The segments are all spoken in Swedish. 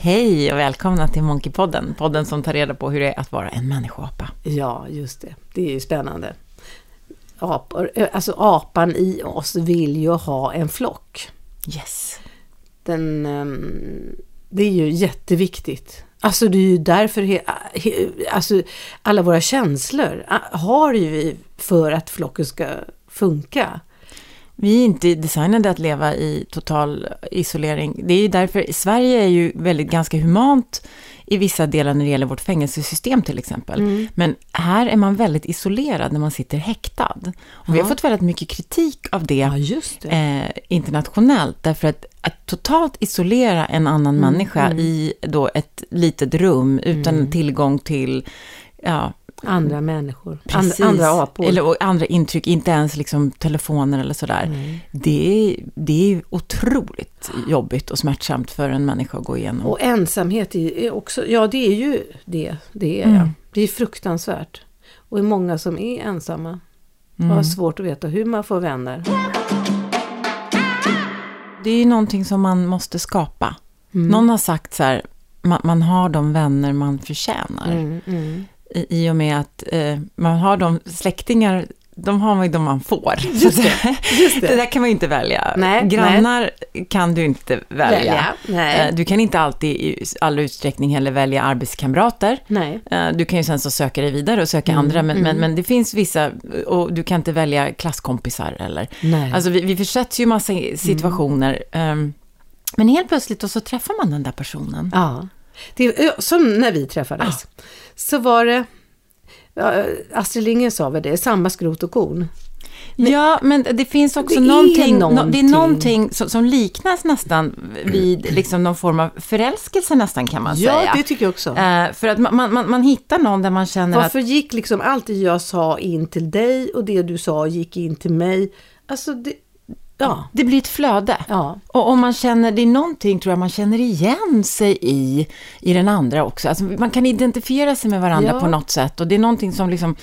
Hej och välkomna till Monkeypodden, podden som tar reda på hur det är att vara en människoapa. Ja, just det. Det är ju spännande. Apor, alltså apan i oss vill ju ha en flock. Yes. Den, ehm, det är ju jätteviktigt. Alltså det är ju därför he, he, alltså, alla våra känslor har ju vi för att flocken ska funka. Vi är inte designade att leva i total isolering. Det är ju därför, Sverige är ju väldigt ganska humant i vissa delar när det gäller vårt fängelsesystem till exempel. Mm. Men här är man väldigt isolerad när man sitter häktad. Och vi har Ja. fått väldigt mycket kritik av det, Ja, just det. eh, internationellt. Därför att, att totalt isolera en annan Mm, människa i då ett litet rum utan tillgång till ja, Andra människor, Precis. And, andra apor. Eller och andra intryck, inte ens liksom telefoner eller sådär. Det, är, det är otroligt jobbigt och smärtsamt för en människa att gå igenom. Och ensamhet är också, ja det är ju det, det är Mm. ja. Det är fruktansvärt. Och det är många som är ensamma. Och Mm. har svårt att veta hur man får vänner. Det är ju någonting som man måste skapa. Mm. Någon har sagt så här, man, man har de vänner man förtjänar. Mm, mm. I, och med att eh, man har de släktingar, de har man ju de man får. Just det, just det det. där kan man ju inte välja. Nej, Grannar kan du inte välja. Välja, nej. Eh, Du kan inte alltid i all utsträckning heller välja arbetskamrater. Nej. Eh, Du kan ju sen så söka dig vidare och söka Mm, andra, men, men, men det finns vissa, och du kan inte välja klasskompisar eller. Nej. Alltså vi, vi försätts ju i massa situationer, ehm, men helt plötsligt då så träffar man den där personen. Ja. Det, som när vi träffades. Så var det, ja, Astrid Lindgren sa väl det, samma skrot och korn. Ja, men det finns också Det någonting, nå- det någonting. är någonting som, som liknas nästan vid liksom någon form av förälskelse nästan kan man Ja, säga. det tycker jag också. Eh, för att man, man, man, hittar någon där man känner Varför att, gick liksom allt det jag sa in till dig och det du sa gick in till mig? Alltså, det, ja. det blir ett flöde. Ja. Och om man känner, det är någonting tror jag man känner igen sig i, i den andra också. Alltså man kan identifiera sig med varandra Ja. på något sätt och det är någonting som liksom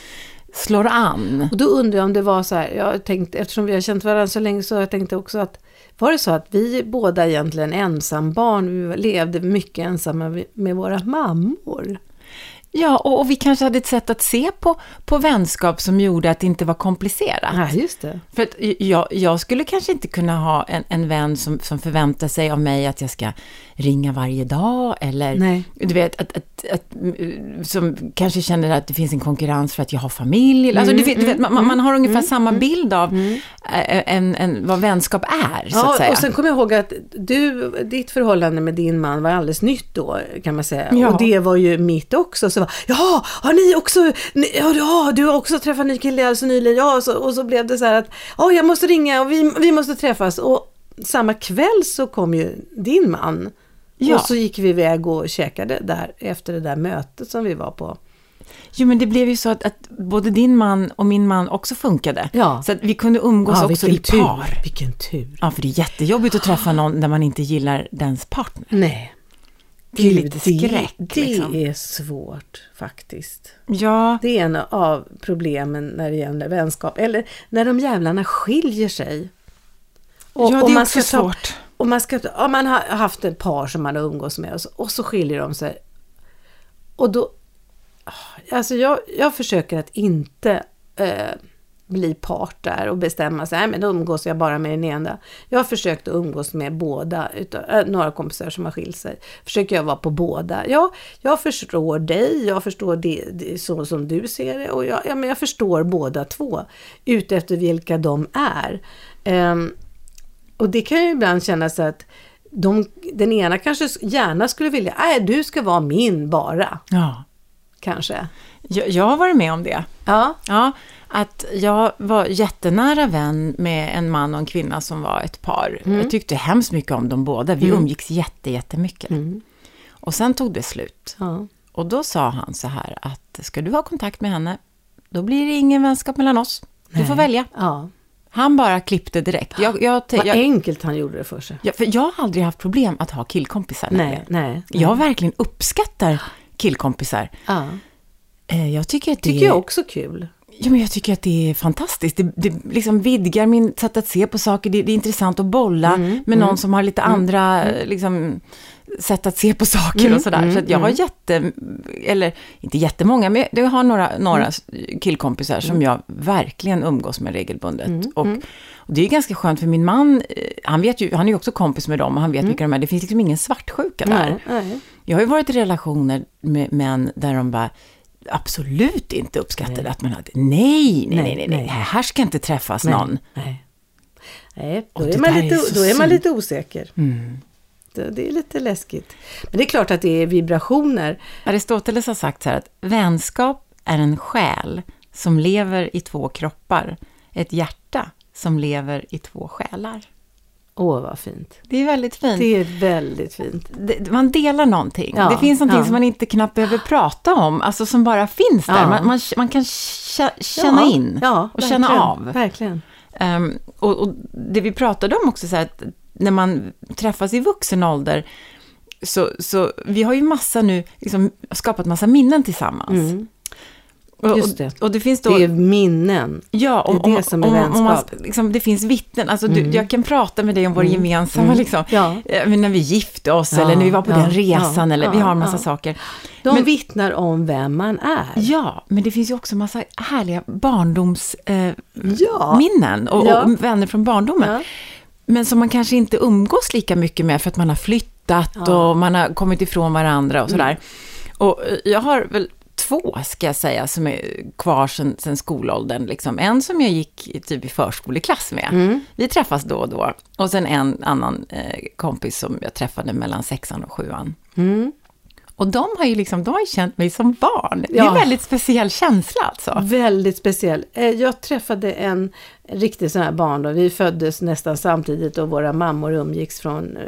slår an. Och då undrar jag om det var så här, jag tänkte, eftersom vi har känt varandra så länge så jag tänkte också att var det så att vi båda egentligen ensambarn, vi levde mycket ensamma med- våra mammor? Ja, och, och vi kanske hade ett sätt att se på, på vänskap som gjorde att det inte var komplicerat. Ja, just det. För att jag, jag skulle kanske inte kunna ha en, en vän som, som förväntar sig av mig att jag ska ringa varje dag eller Nej. du vet, att, att, att, mm, som kanske känner att det finns en konkurrens för att jag har familj. Alltså, du vet, du vet, man, man har ungefär samma bild av äh, en, en, vad vänskap är, så att Ja, säga. och sen kommer jag ihåg att du, ditt förhållande med din man var alldeles nytt då, kan man säga. Ja. Och det var ju mitt också. Så var, ja, har ni också, ni, ja, ja, du har också träffat en ny kille alldeles nyligen. Ja, och så, och så blev det så här att, ja, jag måste ringa och vi, vi måste träffas. Och samma kväll så kom ju din man. Ja. Och så gick vi iväg och käkade där efter det där mötet som vi var på. Jo, men det blev ju så att, att både din man och min man också funkade. Ja. Så att vi kunde umgås också i par. tur, vilken tur. Ja, för det är jättejobbigt att träffa någon där man inte gillar dens partner. Nej. Det är lite skräck, Det, liksom. det är svårt faktiskt. Ja, Det är en av problemen när det gäller vänskap. Eller när de jävlarna skiljer sig. Och, ja det är man också ta- svårt. Och man, ska, ta- ja, man har haft ett par som man har umgås med och så, och så skiljer de sig. Och då... Alltså jag, jag försöker att inte eh, bli part där och bestämma sig. Nej, men då umgås jag bara med den ena. Jag har försökt att umgås med båda. Utav, äh, några kompisar som har skilt sig. Försöker jag vara på båda. Ja, jag förstår dig. Jag förstår det, det så som du ser det. Och jag, ja, men jag förstår båda två. Utefter vilka de är. Ehm, och det kan ju ibland kännas så att de, den ena kanske gärna skulle vilja, nej du ska vara min bara, Ja. kanske. Jag, jag har varit med om det. Ja, Ja, att jag var jättenära vän med en man och en kvinna som var ett par. Jag tyckte hemskt mycket om dem båda. Vi umgicks jätte, jättemycket. Och sen tog det slut. ja. Och då sa han så här att ska du ha kontakt med henne, då blir det ingen vänskap mellan oss. Du får välja. ja. Han bara klippte direkt. Jag, jag, Vad jag, enkelt han gjorde det för sig. jag, för jag har aldrig haft problem att ha killkompisar. Nej, nämligen. nej. Jag verkligen uppskattar killkompisar. Ja. Eh, Jag tycker att det Tycker jag också kul. Ja, men jag tycker att det är fantastiskt. Det, det liksom vidgar min sätt att se på saker. Det, det är intressant att bolla Mm, med någon som har lite andra, liksom, sätt att se på saker Mm, och sådär. mm, så att jag har mm. jätte, eller inte jättemånga, men jag har några, några Mm. killkompisar som jag verkligen umgås med regelbundet. Mm, Och, och det är ganska skönt för min man, eh, han, vet ju, han är ju också kompis med dem och han vet vilka de är. Det finns liksom ingen svartsjuka där. Mm. Jag har ju varit i relationer med män där de bara absolut inte uppskattade att man hade, nej, nej, nej, nej, nej, nej. här ska inte träffas Nej, någon. Nej. Nej, då är, man lite, är då är man lite osäker. Det, det är lite läskigt. Men det är klart att det är vibrationer. Aristoteles har sagt så här att vänskap är en själ som lever i två kroppar, ett hjärta som lever i två själar. Åh, vad fint. Det är väldigt fint. Det är väldigt fint. Det, man delar någonting. Ja, det finns någonting ja. som man inte knappt behöver prata om, alltså som bara finns där. Ja. Man, man, man kan kä- känna in ja, och känna av. Verkligen. Ehm, och, och det vi pratade om också, så här, att när man träffas i vuxen ålder, så, så vi har ju massa nu, liksom, skapat massa minnen tillsammans. Mm. Och, Just det. Och, och det finns då... Det är minnen. Ja, om, det är det om, som är om, om man, vänskap. liksom, det finns vittnen. Alltså, du, jag kan prata med dig om vår gemensamma, Mm. liksom, Ja. eh, när vi gifte oss Ja, eller när vi var på ja, den resan eller vi har en massa saker. De Men- vittnar om vem man är. Ja, men det finns ju också massa härliga barndomsminnen eh, och, och vänner från barndomen. Men som man kanske inte umgås lika mycket med för att man har flyttat. Mm. och man har kommit ifrån varandra och sådär. Och eh, jag har väl två, ska jag säga, som är kvar sen, sen skolåldern. Liksom. En som jag gick typ i förskoleklass med. Mm. Vi träffas då och då. Och sen en annan eh, kompis som jag träffade mellan sexan och sjuan. Mm. Och de har ju liksom, de har ju känt mig som barn. Det är Ja. en väldigt speciell känsla alltså. Väldigt speciell. Eh, Jag träffade en riktig sån här barn då. Vi föddes nästan samtidigt och våra mammor umgicks från eh,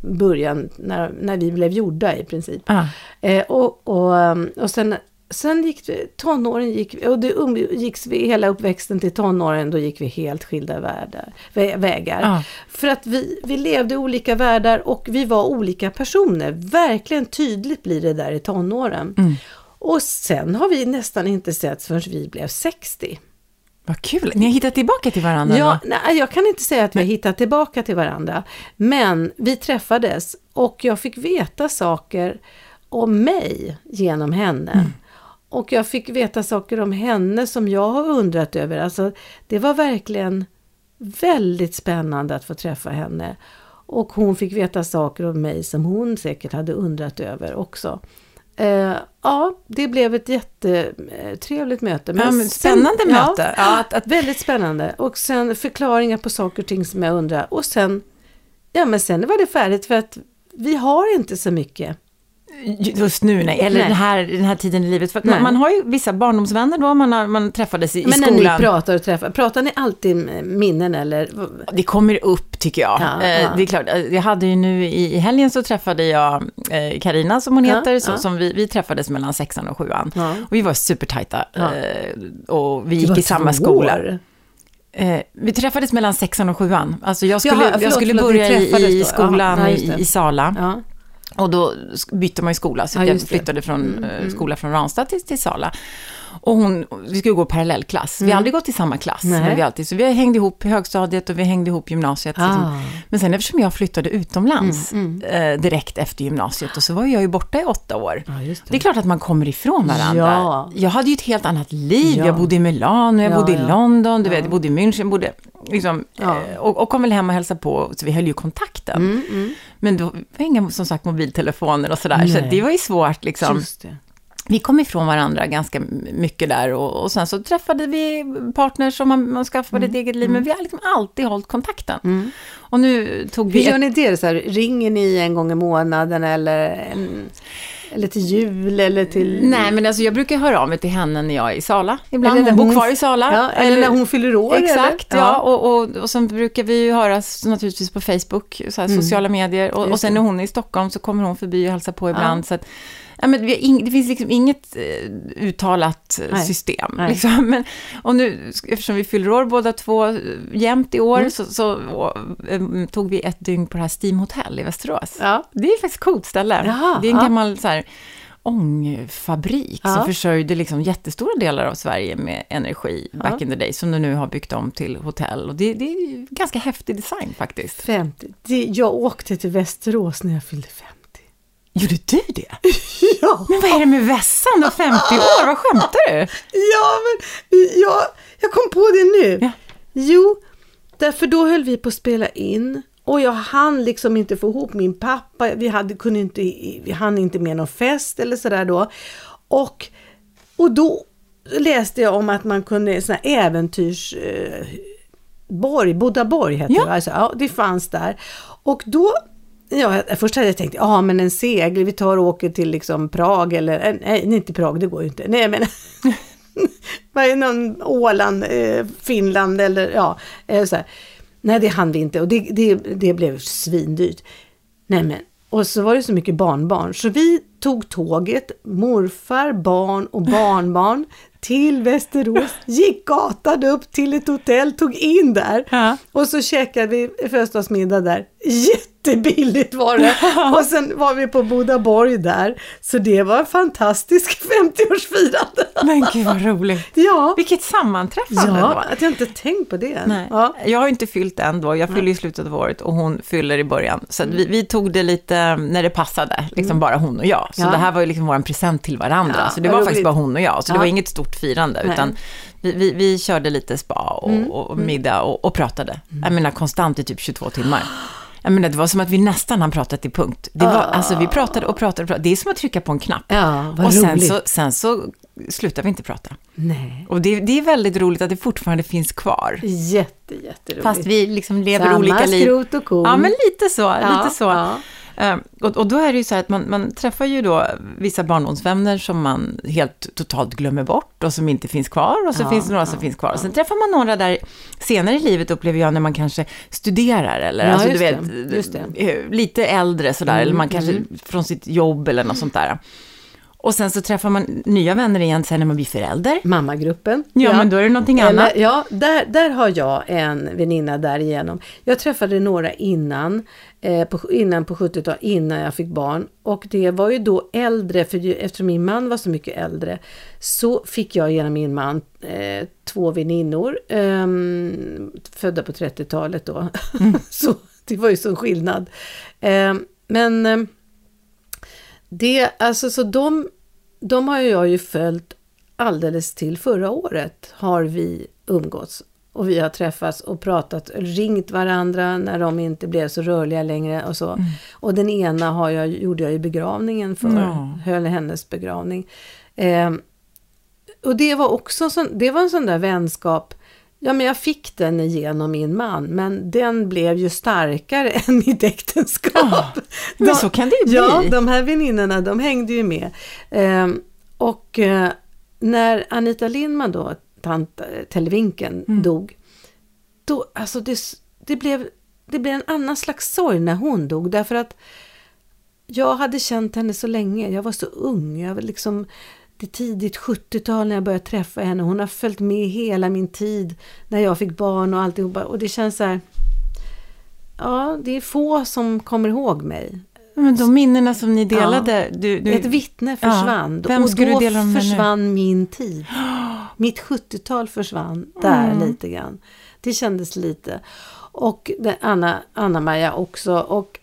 början när, när vi blev gjorda i princip. Ah. Eh, och, och, och sen, sen gick vi, tonåren gick och det umgicks vi hela uppväxten till tonåren, då gick vi helt skilda världar, vä, vägar. Ja. För att vi, vi levde i olika världar och vi var olika personer. Verkligen tydligt blir det där i tonåren. Mm. Och sen har vi nästan inte sett förrän vi blev 60. Vad kul, ni har hittat tillbaka till varandra Ja, då? nej, jag kan inte säga att vi har hittat tillbaka till varandra. Men vi träffades och jag fick veta saker om mig genom henne. Mm. Och jag fick veta saker om henne som jag har undrat över. Alltså, det var verkligen väldigt spännande att få träffa henne. Och hon fick veta saker om mig som hon säkert hade undrat över också. Eh, ja, det blev ett jättetrevligt möte. Ja, men sen- spännande ja, möte. Ja, att, att, Väldigt spännande. Och sen förklaringar på saker och ting som jag undrar. Och sen, ja men sen var det färdigt för att vi har inte så mycket. Just nu, nej. Eller Nej. Den, här, den här tiden i livet. För man, man har ju vissa barndomsvänner då, man, har, man träffades i, i men när skolan. ni pratar och träffar, pratar ni alltid minnen eller? Det kommer upp tycker jag. Ja, Eh, ja. Det är klart, eh, jag hade ju nu i, i helgen så träffade jag eh, Karina som hon Ja, heter, så, ja. som vi, vi träffades mellan sexan och sjuan. Och vi var supertajta eh, och vi gick i samma skola. år. Eh, vi träffades mellan sexan och sjuan. Alltså jag skulle, Jaha, jag förlåt, skulle förlåt, börja i, i skolan Ja, i, i Sala. Ja. Och då bytte man ju skola, så Ja, jag flyttade från Mm, eh, mm. skola från Ranstad till, till Sala. Och hon, vi skulle gå parallellklass. Vi har aldrig gått i samma klass. Mm. Nej. Men vi alltid, så vi hängde ihop i högstadiet och vi hängde ihop gymnasiet. Ah. Liksom. Men sen eftersom jag flyttade utomlands Mm, eh, direkt efter gymnasiet, och så var jag ju borta i åtta år. Ja, just Det är klart att man kommer ifrån varandra. Ja. Jag hade ju ett helt annat liv. Ja. Jag bodde i Milano, jag Ja, bodde i. London, du vet, jag bodde i München, bodde, liksom, eh, och, och kom väl hem och hälsade på, så vi höll ju kontakten. Mm, mm. Men då var inga, som sagt, mobiltelefoner och sådär, så Nej. det var ju svårt liksom. Vi kom ifrån varandra ganska mycket där och, och sen så träffade vi partners som man, man skaffade ett eget liv, men vi har liksom alltid hållit kontakten. Mm. Och nu tog Hur vi... gör ett- ni det? Så här, ringer ni en gång i månaden eller, en, eller till jul eller till... Nej, men alltså jag brukar höra av mig till henne när jag är i Sala. Ibland, Eller när hon bor hon- kvar i Sala. Ja, eller, när hon fyller år? Exakt, eller? ja. Och, och, och sen brukar vi ju höras naturligtvis på Facebook, så här, Mm. sociala medier. Och, och sen när hon är i Stockholm så kommer hon förbi och hälsar på ibland. Så att, ja, men det finns liksom inget eh, uttalat eh, Nej. system. Nej. Liksom. Men, och nu, eftersom vi fyller år båda två eh, jämt i år, Mm. så, så och, eh, tog vi ett dygn på det här Steam Hotel i Västerås. Ja. Det är faktiskt ett coolt ställe. Jaha, det är en ja. gammal så här, ångfabrik Ja. som försörjde liksom jättestora delar av Sverige med energi back Ja. in the day, som de nu har byggt om till hotell. Och det, det är ganska häftig design faktiskt. 50. Det, jag åkte till Västerås när jag fyllde 50. Gjorde du det? Ja, Men vad är det med vässan och 50 år? Vad skämtar du? ja men jag, jag kom på det nu. Ja. Jo, därför då höll vi på att spela in. Och jag hann liksom inte få ihop min pappa. Vi, hade, kunde inte, vi hann inte med någon fest eller sådär då. Och, och då läste jag om att man kunde, sån här äventyrs... Eh, borg, Bodaborg heter Ja. det. Alltså, ja, det fanns där. Och då, ja, först hade jag tänkt, ja men en segel, vi tar och åker till liksom Prag eller, eh, nej inte Prag, det går ju inte. Nej men, någon Åland, eh, Finland eller ja, eh, så här. Nej det hann vi inte och det, det, det blev svindyrt. Nej men, och så var det så mycket barnbarn så vi tog tåget, morfar, barn och barnbarn till Västerås, gick gatan upp till ett hotell, tog in där Ja. och så käkade vi födelsedagsmiddag där. Jättebilligt var det. Och sen var vi på Bodaborg där. Så det var en fantastisk 50-årsfirande. Men gud vad roligt. Ja, Vilket sammanträffande ja då. att jag inte tänkt på det. Nej. Ja. Jag har inte fyllt än då, jag fyller i slutet av året och hon fyller i början. Så vi, vi tog det lite när det passade, liksom bara hon och jag. Så Mm. Ja. det här var ju liksom vår present till varandra. Ja, så det var roligt. faktiskt bara hon och jag, så det var inget stort firande, Nej. utan vi, vi, vi körde lite spa och, Mm. och middag och, och pratade. Jag menar konstant i typ 22 timmar. Jag menar, det var som att vi nästan hann prata till punkt. Det var, alltså vi pratade och pratade och pratade. Det är som att trycka på en knapp. Ja, vad och sen roligt. så, sen så slutar vi inte prata. Nej, Och det, det är väldigt roligt att det fortfarande finns kvar. jätte, jätteroligt. Fast vi liksom lever Samma olika liv. skrot och korn. Ja, men lite så. Ja, lite så. ja. Eh, och, och då är det ju så här att man, man träffar ju då vissa barndomsvänner som man helt totalt glömmer bort och som inte finns kvar och så Ja, finns det några som finns kvar. Och sen träffar man några där senare i livet upplever jag när man kanske studerar eller Ja, alltså, du vet, det, eh, lite äldre sådär eller man kanske från sitt jobb eller något sånt där. Och sen så träffar man nya vänner igen sen när man blir förälder. Mammagruppen. Ja, men då är det någonting annat. Eller, ja, där, där har jag en väninna därigenom. Jag träffade några innan, eh, på, innan på 70-talet, innan jag fick barn. Och det var ju då äldre, för ju, eftersom min man var så mycket äldre, så fick jag genom min man eh, två väninnor, ehm, födda på 30-talet då. så det var ju sån skillnad. Ehm, men ehm, det, alltså så de, de har jag ju följt alldeles till förra året har vi umgåtts. Och vi har träffats och pratat, ringt varandra när de inte blev så rörliga längre och så. Och den ena har jag, gjorde jag ju begravningen för, Ja. höll hennes begravning. Eh, och det var också sån, det var en sån där vänskap, ja men jag fick den igenom min man, men den blev ju starkare än mitt äktenskap. Ah, men De- så kan det ju bli. Ja, de här väninnorna, de hängde ju med. Ehm, och eh, när Anita Lindman då, tant eh, Televinken, Mm. dog, då, alltså det, det, blev, det blev en annan slags sorg när hon dog, därför att jag hade känt henne så länge, jag var så ung, jag var liksom det tidigt 70-tal när jag började träffa henne, hon har följt med hela min tid när jag fick barn och alltihopa, och det känns så här, ja, det är få som kommer ihåg mig. Men de minnena som ni delade, du, du, Ett vittne försvann. vem och då du dela dem med nu? försvann min tid. Mitt 70-tal försvann där Mm. lite grann. Det kändes lite. Och det, Anna, Anna-Maja också. Och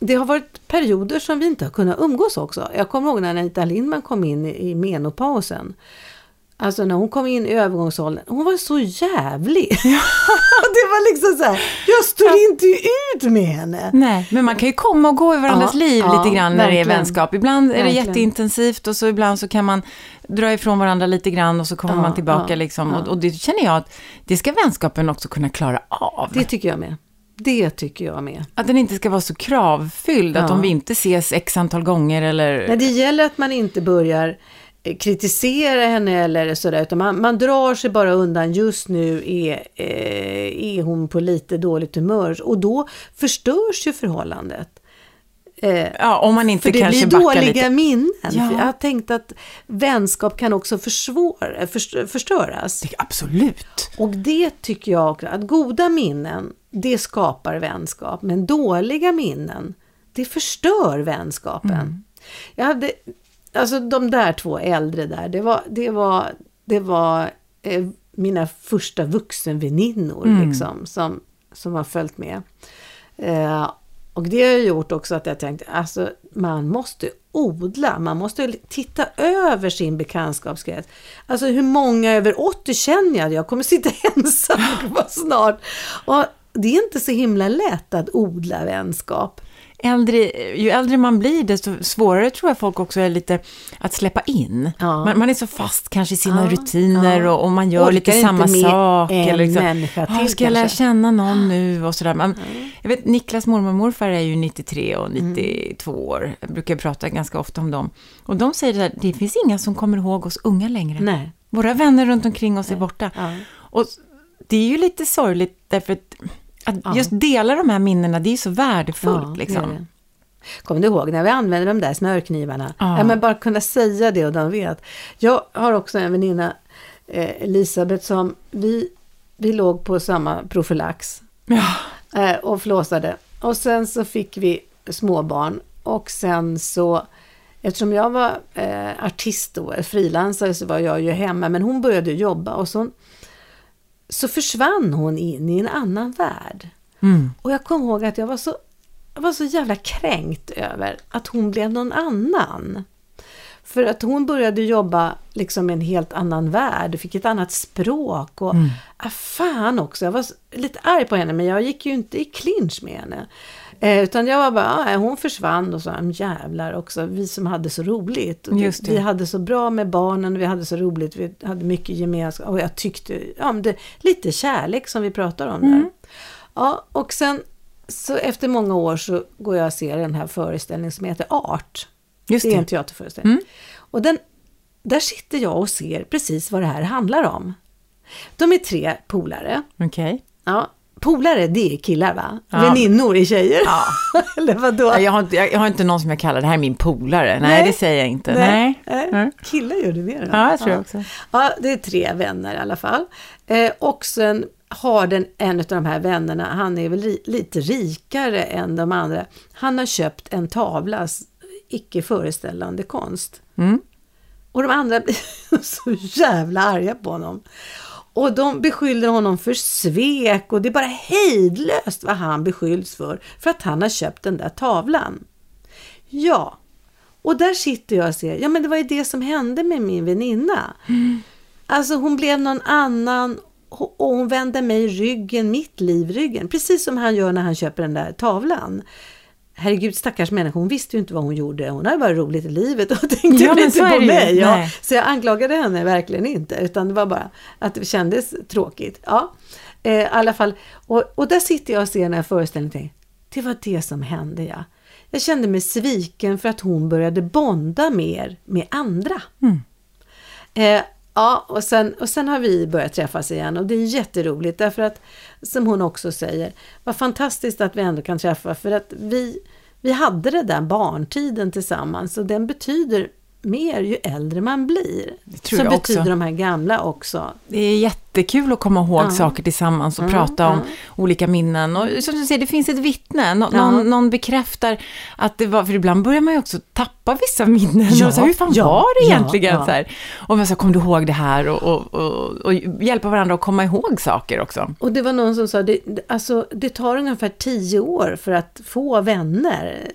det har varit perioder som vi inte har kunnat umgås också. Jag kommer ihåg när Anita Lindman kom in i, menopausen. Alltså när hon kom in i övergångsåldern, hon var så jävlig. det var liksom så här, jag står inte ut med henne. Nej, men man kan ju komma och gå i varandras Ja, liv ja, lite grann när det är verkligen. vänskap. Ibland är det Verkligen. jätteintensivt och så ibland så kan man dra ifrån varandra lite grann och så kommer man tillbaka liksom. Och, och det känner jag att det ska vänskapen också kunna klara av. Det tycker jag med. Det tycker jag med. Att den inte ska vara så kravfylld, att Ja. om vi inte ses x antal gånger eller... Nej, det gäller att man inte börjar eh, kritisera henne eller sådär, utan man, man drar sig bara undan. Just nu är, eh, är hon på lite dåligt humör och då förstörs ju förhållandet. Eh, Ja, om man inte för det kanske blir backar dåliga lite. minnen. Ja. Jag har tänkt att vänskap kan också försvåra, först- förstöras. Det- Absolut. Och det tycker jag också, att goda minnen, det skapar vänskap. Men dåliga minnen, det förstör vänskapen. Mm. Jag hade, alltså de där två äldre där, det var, det var, det var eh, mina första vuxenväninnor Mm. liksom, som, som har följt med. Eh, Och det har gjort också att jag tänkte, alltså man måste odla, man måste titta över sin bekantskapskrets. Alltså hur många över 80 känner jag? Jag kommer sitta ensam snart. Och det är inte så himla lätt att odla vänskap äldre, ju äldre man blir, desto svårare tror jag folk också är lite att släppa in. Ja. Man, man, är så fast kanske i sina ja, rutiner ja. Och, och, man gör Orkar lite samma sak. En liksom, människa till, ska jag lära känna någon nu och sådär. Man, Jag vet, Niklas mormor och morfar är ju 93 och 92 mm. år. Jag brukar prata ganska ofta om dem. Och de säger att det finns inga som kommer ihåg oss unga längre. Nej. Våra vänner runt omkring oss Nej. är borta. Och det är ju lite sorgligt därför att att ja. just dela de här minnena, det är så värdefullt. Ja, liksom. Kommer du ihåg när vi använde de där smörknivarna? Ja. ja. men bara kunna säga det och de vet. Jag har också en väninna, eh, Elisabeth, som vi, vi låg på samma profylax. Eh, och flåsade. Och sen så fick vi småbarn. Och sen så, eftersom jag var eh, artist då, frilansare, så var jag ju hemma. Men hon började jobba och så så försvann hon in i en annan värld. Mm. Och jag kommer ihåg att jag var så, jag var så jävla kränkt över att hon blev någon annan. För att hon började jobba liksom i en helt annan värld, fick ett annat språk och mm. ah, fan också, jag var lite arg på henne men jag gick ju inte i clinch med henne. Eh, utan jag var bara, ah, hon försvann och så, jävlar också, vi som hade så roligt. Det, vi hade så bra med barnen, vi hade så roligt, vi hade mycket gemenskap. Och jag tyckte, ja men det, lite kärlek som vi pratar om mm. där. Ja, och sen så efter många år så går jag och ser den här föreställningen som heter Art. Just det. det är en teaterföreställning. Mm. Och den, där sitter jag och ser precis vad det här handlar om. De är tre polare. Okej. Okay. Ja, Polare, det är killar va? Ja. Väninnor är tjejer? Ja. Eller vadå? Jag har, inte, jag har inte någon som jag kallar, det här är min polare. Nej, Nej. det säger jag inte. Nej. Nej. Killar gör det mer. Ja, jag tror ja. också. Ja, det är tre vänner i alla fall. Eh, och sen har den, en av de här vännerna, han är väl ri, lite rikare än de andra. Han har köpt en tavla, icke föreställande konst. Mm. Och de andra blir så jävla arga på honom. Och de beskyller honom för svek och det är bara hejdlöst vad han beskylls för, för att han har köpt den där tavlan. Ja, och där sitter jag och ser, ja men det var ju det som hände med min väninna. Mm. Alltså hon blev någon annan och hon vände mig ryggen, mitt liv ryggen, precis som han gör när han köper den där tavlan herregud stackars människa, hon visste ju inte vad hon gjorde. Hon hade bara roligt i livet och tänkte ja, inte på mig. Ja. Så jag anklagade henne verkligen inte, utan det var bara att det kändes tråkigt. Ja, eh, i alla fall. Och, och där sitter jag och ser den här föreställningen och tänker, det var det som hände ja. Jag kände mig sviken för att hon började bonda mer med andra. Mm. Eh, Ja, och sen, och sen har vi börjat träffas igen och det är jätteroligt därför att, som hon också säger, vad fantastiskt att vi ändå kan träffas för att vi, vi hade den där barntiden tillsammans och den betyder mer ju äldre man blir. Det så betyder också. de här gamla också. Det är jättekul att komma ihåg ja. saker tillsammans och mm, prata om olika minnen. Och som du säger, det finns ett vittne. Nå ja. någon, någon, bekräftar att det var, för ibland börjar man ju också tappa vissa minnen. Ja. Och så, hur fan var det egentligen? Så här. Och man sa, kom du ihåg det här? Och, och, och, och, hjälpa varandra att komma ihåg saker också. Och det var någon som sa, det, alltså, det tar ungefär tio år för att få vänner.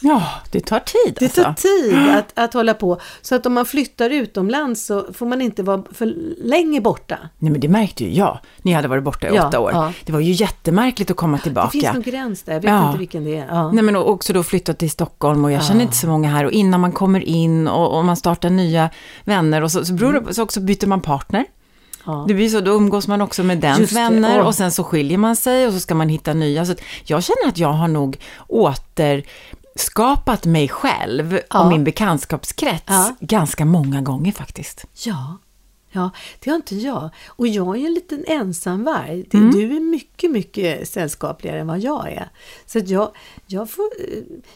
Ja, det tar tid. Det tar alltså. tid att, att hålla på. Så att om man flyttar utomlands så får man inte vara för länge borta. Nej, men det märkte ju jag. Ni hade varit borta i ja, åtta år. Ja. Det var ju jättemärkligt att komma tillbaka. Det finns någon gräns där, jag vet ja. inte vilken det är. Nej, men också då flytta till Stockholm och jag känner inte så många här. Och innan man kommer in och, och man startar nya vänner och så, så, beror, mm. så också byter man partner. Ja. Det blir så, då umgås man också med dens vänner och sen så skiljer man sig och så ska man hitta nya. Så jag känner att jag har nog åter skapat mig själv ja. och min bekantskapskrets ja. ganska många gånger faktiskt. Ja. Ja, det har inte jag. Och jag är en liten ensamvarg. Mm. Du är mycket, mycket sällskapligare än vad jag är. Så att jag, jag, får,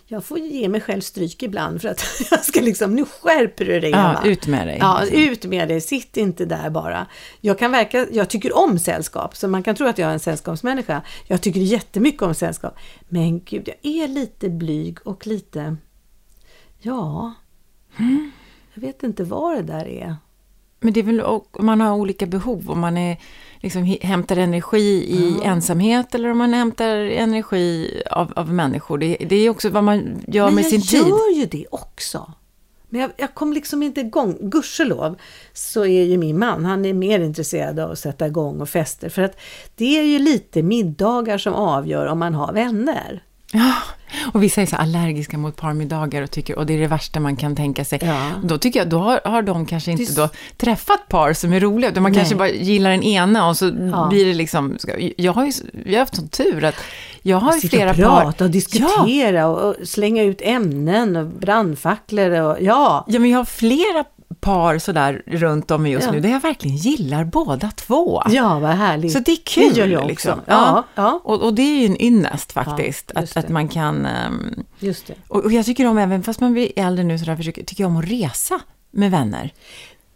jag får ge mig själv stryk ibland för att jag ska liksom, nu skärper du dig Ja, ut med dig. Ja, ut med dig. Sitt inte där bara. Jag kan verka, jag tycker om sällskap, så man kan tro att jag är en sällskapsmänniska. Jag tycker jättemycket om sällskap. Men gud, jag är lite blyg och lite, ja, mm. jag vet inte vad det där är. Men det är väl, om man har olika behov, om man är, liksom, hämtar energi i mm. ensamhet eller om man hämtar energi av, av människor. Det, det är också vad man gör Men med sin tid. Men jag gör ju det också. Men jag, jag kom liksom inte igång. Gudskelov så är ju min man, han är mer intresserad av att sätta igång och fester. För att det är ju lite middagar som avgör om man har vänner. Ja, och vissa är så allergiska mot parmiddagar och tycker, och det är det värsta man kan tänka sig. Ja. Då tycker jag, då har, har de kanske inte då träffat par som är roliga, utan man Nej. kanske bara gillar den ena och så ja. blir det liksom, jag har ju, jag har haft sån tur att jag har ju flera och prata par. och diskutera ja. och, och slänga ut ämnen och brandfacklor och ja. Ja, men jag har flera par sådär runt om just ja. nu, där jag verkligen gillar båda två. Ja, vad härligt. Så det är kul. Det gör jag liksom. också. Ja, ja. Och, och, det är ju en ynnest faktiskt, ja, att, att man kan... Um, just det. Och, och, jag tycker om, även fast man blir äldre nu, sådär, försöker, tycker jag om att resa med vänner.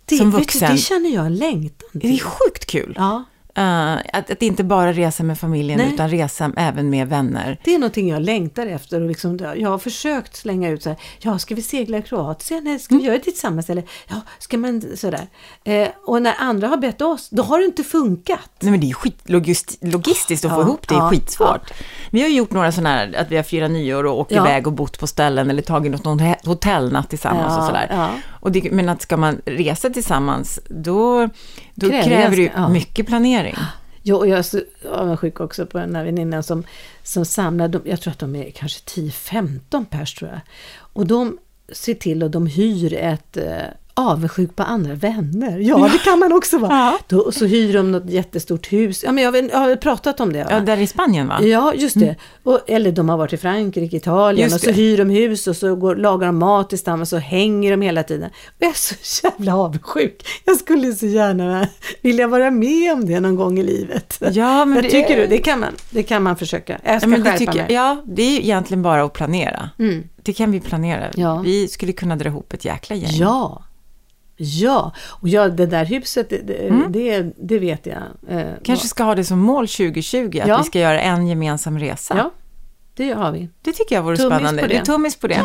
Det, som vuxen. Du, det känner jag längtan till. Det är sjukt kul. Ja. Uh, att, att inte bara resa med familjen Nej. utan resa även med vänner. Det är någonting jag längtar efter och liksom, jag har försökt slänga ut så här, ja ska vi segla i Kroatien? Nej, ska vi mm. göra det tillsammans? Eller ja, ska man sådär. Uh, och när andra har bett oss, då har det inte funkat. Nej men det är skit, logist, logistiskt att ja, få ihop det, är ja, skitsvårt. Ja. Vi har gjort några sådana här, att vi har firat nyår och åkt iväg och bott på ställen eller tagit något hotellnatt tillsammans och sådär. Och det, men att ska man resa tillsammans, då, då kräver, kräver det ja. mycket planering. Jo, och jag är så avundsjuk också på den här väninnan som, som samlar, de, jag tror att de är kanske 10-15 pers tror jag. Och de ser till och de hyr ett eh, avundsjuk på andra vänner. Ja, det kan man också vara. Ja. Då, så hyr de något jättestort hus. Ja, men jag, jag har pratat om det. Va? Ja, där i Spanien va? Ja, just det. Mm. Och, eller de har varit i Frankrike, Italien just och så det. hyr de hus och så går, lagar de mat tillsammans och hänger de hela tiden. Och jag är så jävla avundsjuk. Jag skulle så gärna vilja vara med om det någon gång i livet. Ja, men det, tycker du? Det kan man, det kan man försöka. Jag ska ja, skärpa tycker, mig. Ja, det är egentligen bara att planera. Mm. Det kan vi planera. Ja. Vi skulle kunna dra ihop ett jäkla gäng. Ja, Ja, och ja, det där huset, det, mm. det, det, vet jag. Eh, Kanske ska ha det som mål 2020, att ja. vi ska göra en gemensam resa. Ja, det har vi. Det tycker jag vore tummis spännande. På det. det är tummis på det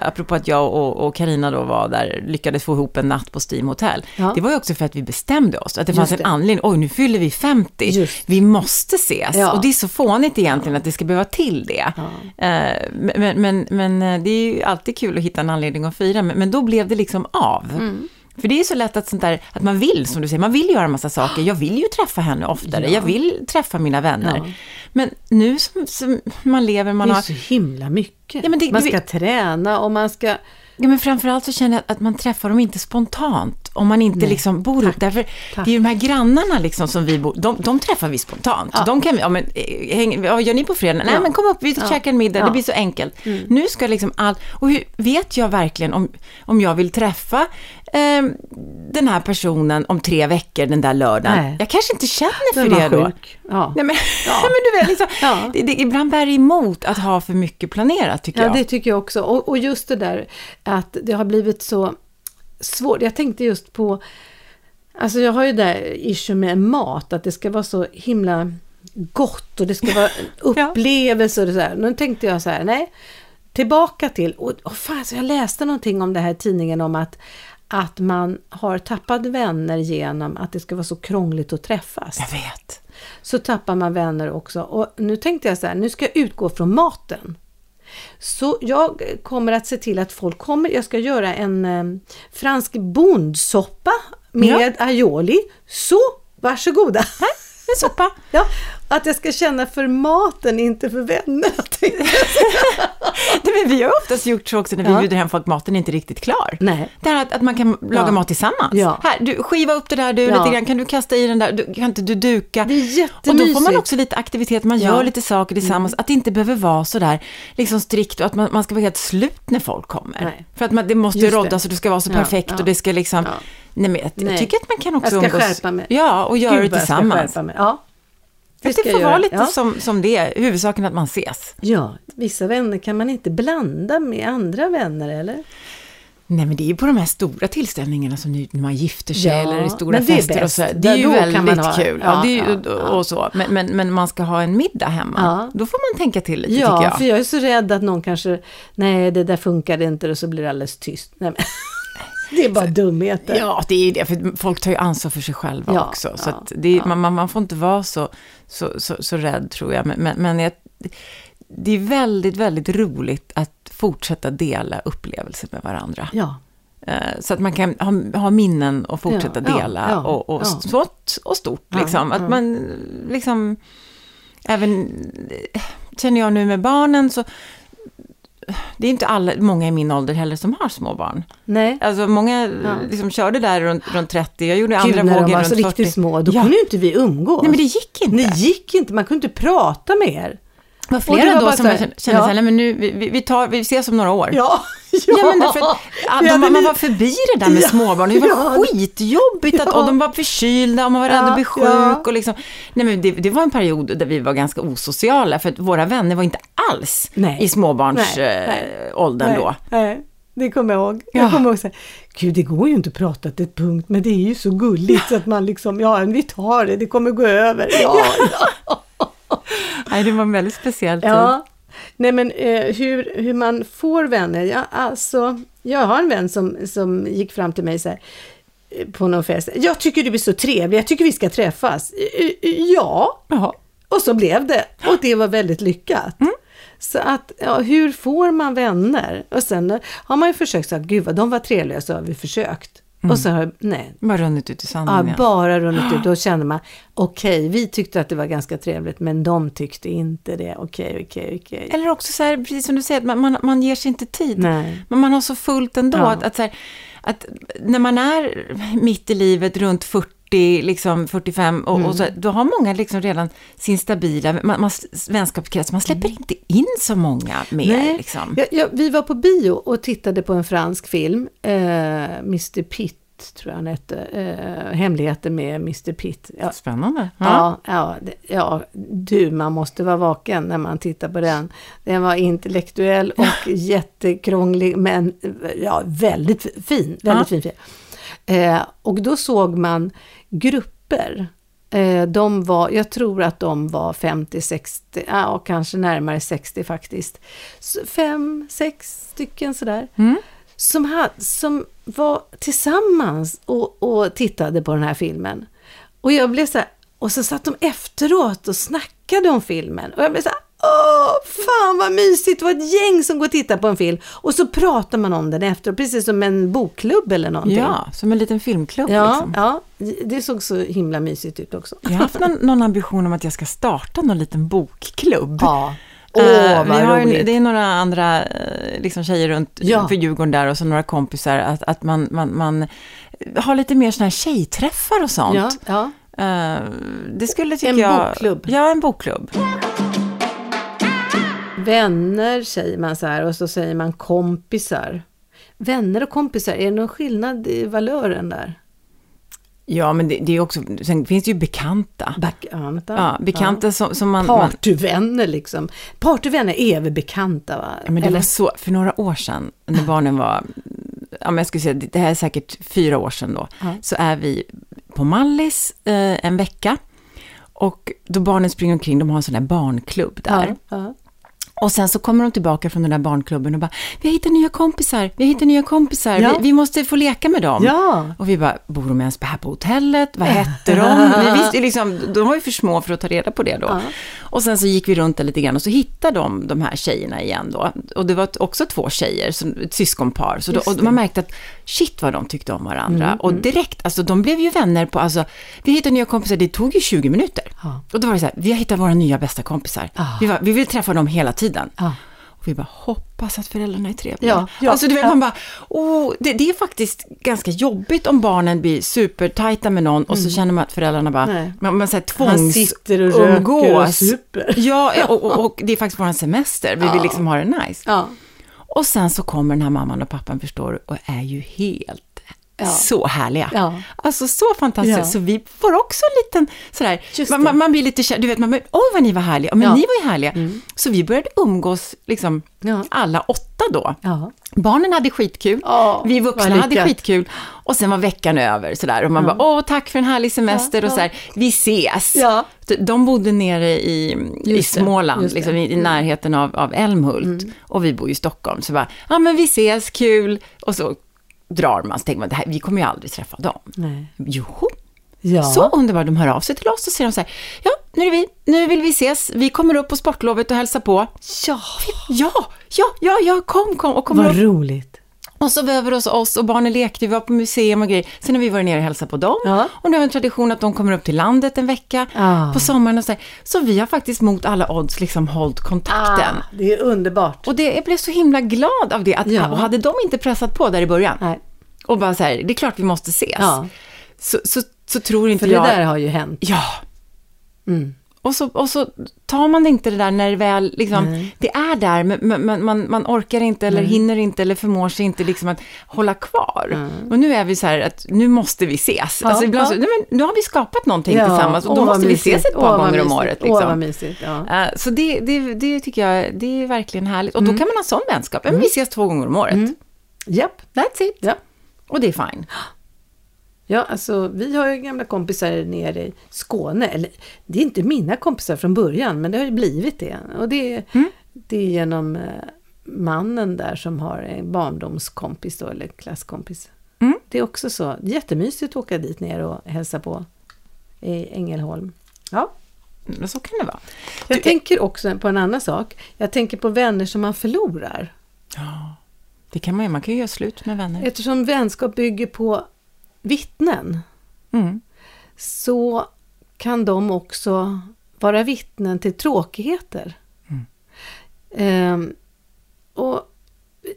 apropå att jag och Karina då var där, lyckades få ihop en natt på Steam Hotel. Ja. Det var ju också för att vi bestämde oss, att det fanns det. en anledning. Oj, nu fyller vi 50. Just. Vi måste ses. Ja. Och det är så fånigt egentligen ja. att det ska behöva till det. Uh, men, men, men, eh, det är ju alltid kul att hitta en anledning att fira, men, men då blev det liksom av. Mm. För det är så lätt att sånt där, att man vill, som du säger, man vill göra en massa saker. Jag vill ju träffa henne oftare, ja. jag vill träffa mina vänner. Ja. Men nu som, som, man lever, man har... Det är så himla mycket. Ja, det, man ska det, träna och man ska Ja, men framförallt så känner jag att man träffar dem inte spontant. Om man inte Nej, liksom bor tack. det är ju de här grannarna liksom som vi bor, de, de träffar vi spontant. Ja. De kan ja men, eh, häng, vad gör ni på fredag? Nej men kom upp, vi ja. käkar en middag, ja. det blir så enkelt. Mm. Nu ska liksom allt, och hur vet jag verkligen om, om jag vill träffa eh, den här personen om tre veckor den där lördagen? Nej. Jag kanske inte känner för det då. Ja. Nej, men, ja. men du vet, liksom, ja. det, det, ibland bär det emot att ha för mycket planerat tycker jag. Ja, det tycker jag också. Och, och just det där att det har blivit så svårt. Jag tänkte just på, alltså jag har ju där issue med mat, att det ska vara så himla gott och det ska vara upplevelser och så här. Nu tänkte jag så här, nej, tillbaka till, och, och fan, så jag läste någonting om det här i tidningen om att att man har tappat vänner genom att det ska vara så krångligt att träffas. Jag vet. Så tappar man vänner också. Och nu tänkte jag så här, nu ska jag utgå från maten. Så jag kommer att se till att folk kommer, jag ska göra en eh, fransk bondsoppa med ja. aioli. Så varsågoda! En soppa. Ja, att jag ska känna för maten, inte för vänner. Nej, men vi har oftast gjort så också när vi ja. bjuder hem folk, maten är inte riktigt klar. Nej. Det här att, att man kan laga ja. mat tillsammans. Ja. Här, du, skiva upp det där du lite grann, kan du kasta i den där, du, kan inte du duka? Det är jättemysigt. Och då får man också lite aktivitet, man gör lite saker tillsammans, mm. att det inte behöver vara så där liksom strikt och att man, man ska vara helt slut när folk kommer. Nej. För att man, det måste roddas och det ska vara så perfekt och det ska liksom... Nej, men jag, Nej. jag tycker att man kan också umgås... Jag ska skärpa mig. Ja, och göra det tillsammans. Ja. Det, det får vara lite ja. som, som det är, huvudsaken att man ses. Ja, vissa vänner kan man inte blanda med andra vänner, eller? Nej, men det är ju på de här stora tillställningarna som när man gifter sig ja, eller i stora fester och så. Det är ju väldigt ha, kul. Ja, ja, ju, och så. Men, men, men, man ska ha en middag hemma. Då får man tänka till lite, ja, tycker jag. för jag är så rädd att någon kanske, nej, det där funkade inte och så blir det alldeles tyst. Nej, men. Det är bara dumheter. Ja, det är det. För folk tar ju ansvar för sig själva ja, också. Så ja, det, ja. man, man, får inte vara så, så, så, så rädd, tror jag. Men, men jag, det är väldigt, väldigt roligt att fortsätta dela upplevelser med varandra. Ja. Eh, så att man kan ha, ha minnen och fortsätta dela och, och smått och stort. Liksom. Att man liksom, även känner jag nu med barnen så det är inte alla, många i min ålder heller som har små barn. Nej. Alltså många ja. liksom körde där runt, runt 30, jag gjorde Gud, andra vågen runt 40. när de var så riktigt små, då ja. kunde ju inte vi umgås. Nej men det gick inte. Det gick inte, man kunde inte prata med er. Det var flera var då som här, kände ja. så här, men nu, vi, vi, tar, vi ses om några år. Ja, ja. ja men därför, ja, de, man var förbi det där med ja, småbarn. Det var ja, skitjobbigt ja. att, och de var förkylda och man var rädd att bli sjuk. Och liksom, nej, men det, det, var en period där vi var ganska osociala för att våra vänner var inte alls nej. i småbarnsåldern äh, då. Nej. Det kommer jag ihåg. Jag kommer ihåg så här, gud det går ju inte att prata till ett punkt, men det är ju så gulligt så att man liksom, ja vi tar det, det kommer gå över. Ja, ja. Nej, det var en väldigt speciell tid. Ja. Nej men eh, hur, hur man får vänner, ja, alltså, jag har en vän som, som gick fram till mig så här, eh, på någon fest. Jag tycker du är så trevlig, jag tycker vi ska träffas. Ja, Jaha. och så blev det. Och det var väldigt lyckat. Mm. Så att, ja, hur får man vänner? Och sen har man ju försökt säga, gud vad de var trevliga, så har vi försökt. Mm. Och så har nej. Bara runnit ut i sanden. Ja, bara runnit ut. Då känner man, okej, okay, vi tyckte att det var ganska trevligt, men de tyckte inte det. Okej, okay, okej, okay, okej. Eller också så här, precis som du säger, man, man, man ger sig inte tid. Nej. Men man har så fullt ändå. Ja. Att, att, så här, att när man är mitt i livet, runt 40, 40, liksom 45 och, mm. och så, då har många liksom redan sin stabila man, man, vänskapskrets. Man släpper mm. inte in så många mer. Nej. Liksom. Ja, ja, vi var på bio och tittade på en fransk film, eh, Mr Pitt tror jag han hette, eh, Hemligheter med Mr Pitt. Ja. Spännande. Ja. Ja, ja, ja, du, man måste vara vaken när man tittar på den. Den var intellektuell och jättekrånglig, men ja, väldigt fin. Väldigt fin film. Eh, och då såg man grupper. Eh, de var, jag tror att de var 50-60, ja kanske närmare 60 faktiskt. Fem, sex stycken sådär. Mm. Som, had, som var tillsammans och, och tittade på den här filmen. Och jag blev så här, och så satt de efteråt och snackade om filmen. Och jag blev så här, Åh, fan vad mysigt! Det var ett gäng som går och tittar på en film och så pratar man om den efteråt, precis som en bokklubb eller någonting. Ja, som en liten filmklubb. Ja, liksom. ja det såg så himla mysigt ut också. Jag har haft någon, någon ambition om att jag ska starta någon liten bokklubb. Ja. Åh, oh, vad har, roligt. Det är några andra eh, liksom, tjejer runt ja. för Djurgården där och så några kompisar. Att, att man, man, man har lite mer sådana här tjejträffar och sånt. Ja, ja. Uh, det skulle, tycker en jag... En bokklubb. Ja, en bokklubb. Vänner säger man så här och så säger man kompisar. Vänner och kompisar, är det någon skillnad i valören där? Ja, men det, det är också, sen finns det ju bekanta. Bekanta. Ja, bekanta ja. Som, som man... Partyvänner liksom. Partyvänner är väl bekanta va? Ja, men det Eller? var så, för några år sedan, när barnen var, ja men jag skulle säga, det här är säkert fyra år sedan då, ja. så är vi på Mallis eh, en vecka. Och då barnen springer omkring, de har en sån där barnklubb där. Ja, och sen så kommer de tillbaka från den där barnklubben och bara, vi har hittat nya kompisar, vi har hittat nya kompisar, ja. vi, vi, måste få leka med dem. Ja. Och vi bara, bor de ens här på hotellet? Vad hette de? Vi visste liksom, de var ju för små för att ta reda på det då. Ja. Och sen så gick vi runt där lite grann och så hittade de de här tjejerna igen då. Och det var också två tjejer, så, ett syskonpar. Så då, och man märkte att shit vad de tyckte om varandra. Mm, och mm. direkt, alltså de blev ju vänner på, alltså, vi hittade nya kompisar, det tog ju 20 minuter. Ja. Och då var det så här, vi har hittat våra nya bästa kompisar. Ja. Vi, var, vi vill träffa dem hela tiden. Ja. Och vi bara hoppas att föräldrarna är trevliga. Ja, ja, alltså du vet, man bara, oh, det, det, är faktiskt ganska jobbigt om barnen blir supertajta med någon mm. och så mm. känner man att föräldrarna bara, Nej. man, man säger tvångs Han sitter och röker och super. Ja, och, och, och, det är faktiskt vår semester, vi vill liksom ha det nice. Och sen så kommer den här mamman och pappan, förstår du, och är ju helt Ja. så härliga. Ja. Alltså så fantastiskt. Ja. Så vi får också en liten sådär, man, man, blir lite kär, du vet, man oj vad ni var härliga, men ni var ju härliga. Mm. Så vi började umgås, liksom, alla åtta då. Barnen hade skitkul, oh, vi vuxna hade skitkul. Och sen var veckan över sådär. Och man bara, åh tack för en härlig semester och sådär, vi ses. De bodde nere i, i Småland, liksom, i, i, mm. närheten av, av Älmhult. Mm. Och vi bor i Stockholm. Så bara, ja men vi ses, kul. Och så drar man, så tänker man, det här, vi kommer ju aldrig träffa dem. Nej. Joho! Ja. Så underbart, de hör av sig till oss och säger de så här, ja, nu är vi, nu vill vi ses, vi kommer upp på sportlovet och hälsar på. Ja! Ja, ja, ja, ja, kom, kom och kommer Vad upp. roligt. Och så över hos oss och barnen lekte, vi var på museum och grejer. Sen har vi varit nere och hälsat på dem. Ja. Och nu har vi en tradition att de kommer upp till landet en vecka ah. på sommaren och så här. Så vi har faktiskt mot alla odds liksom hållit kontakten. Ah, det är underbart. Och det, jag blev så himla glad av det. Att, ja. Och hade de inte pressat på där i början Nej. och bara så här, det är klart vi måste ses. Ja. Så, så, så tror inte För jag... För det där har ju hänt. Ja. Mm. Och så, och så tar man inte det där när det väl, liksom, det är där, men man, man, man orkar inte eller mm. hinner inte eller förmår sig inte liksom att hålla kvar. Mm. Och nu är vi så här att nu måste vi ses. Ja, alltså ibland så, nej, men nu har vi skapat någonting ja, tillsammans och då måste vi ses ett par gånger om året. Liksom. Mysigt, ja. uh, så det, det, det tycker jag, det är verkligen härligt. Och då mm. kan man ha sån vänskap, men vi mm. ses två gånger om året. Mm. Japp. That's it. Ja. Och det är fine. Ja, alltså vi har ju gamla kompisar nere i Skåne. Eller, det är inte mina kompisar från början, men det har ju blivit det. Och det, mm. det är genom eh, mannen där som har en barndomskompis då, eller klasskompis. Mm. Det är också så jättemysigt att åka dit ner och hälsa på i Ängelholm. Ja. Men så kan det vara. Jag du, tänker också på en annan sak. Jag tänker på vänner som man förlorar. Ja, det kan man ju. Man kan ju göra slut med vänner. Eftersom vänskap bygger på vittnen mm. så kan de också vara vittnen till tråkigheter. Mm. Eh, och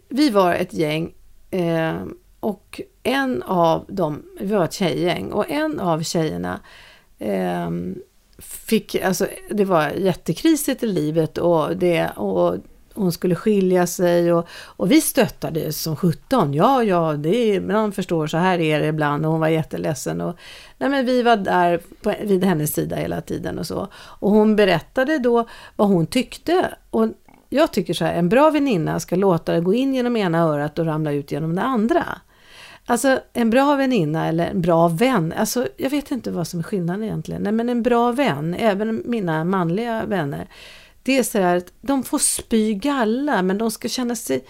vi var ett gäng eh, och en av dem, vi var ett tjejgäng och en av tjejerna eh, fick, alltså det var jättekrisigt i livet och, det, och hon skulle skilja sig och, och vi stöttade som 17. Ja, ja, det är, man förstår, så här är det ibland och hon var jätteledsen. Och, nej, men vi var där på, vid hennes sida hela tiden och så. Och hon berättade då vad hon tyckte. Och jag tycker så här, en bra väninna ska låta det gå in genom ena örat och ramla ut genom det andra. Alltså en bra väninna eller en bra vän, alltså jag vet inte vad som är skillnaden egentligen. Nej men en bra vän, även mina manliga vänner, det är så här att de får spy galla, men de ska känna sig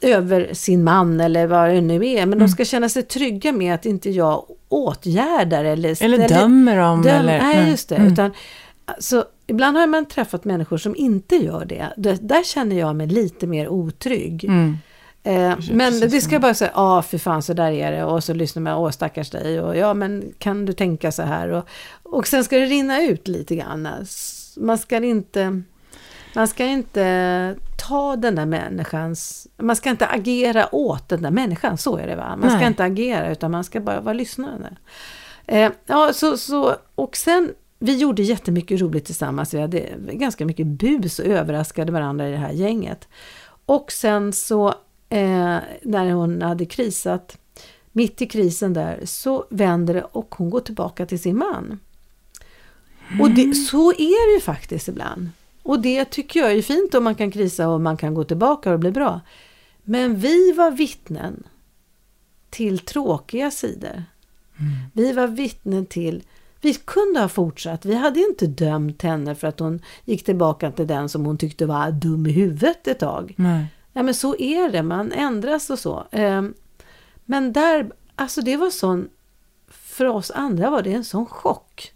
över sin man eller vad det nu är. Men mm. de ska känna sig trygga med att inte jag åtgärdar eller... Eller dömer dem. Döm, eller, nej, just det. Mm. Utan, alltså, ibland har man träffat människor som inte gör det. det där känner jag mig lite mer otrygg. Mm. Eh, men det ska jag bara säga, ja för fan så där är det. Och så lyssnar man, åh stackars dig. Och ja men kan du tänka så här. Och, och sen ska det rinna ut lite grann. Man ska inte man ska inte ta den där människans... Man ska inte agera åt den där människan, så är det va? Man ska Nej. inte agera utan man ska bara vara lyssnande. Eh, ja, så, så, och sen, vi gjorde jättemycket roligt tillsammans. Vi hade ganska mycket bus och överraskade varandra i det här gänget. Och sen så, eh, när hon hade krisat, mitt i krisen där, så vänder det och hon går tillbaka till sin man. Mm. Och det, så är det ju faktiskt ibland. Och det tycker jag är fint om man kan krisa och man kan gå tillbaka och bli bra. Men vi var vittnen till tråkiga sidor. Mm. Vi var vittnen till vi kunde ha fortsatt. Vi hade inte dömt henne för att hon gick tillbaka till den som hon tyckte var dum i huvudet ett tag. Nej. Ja, men så är det, man ändras och så. Ehm, men där, alltså det var sån, för oss andra var det en sån chock.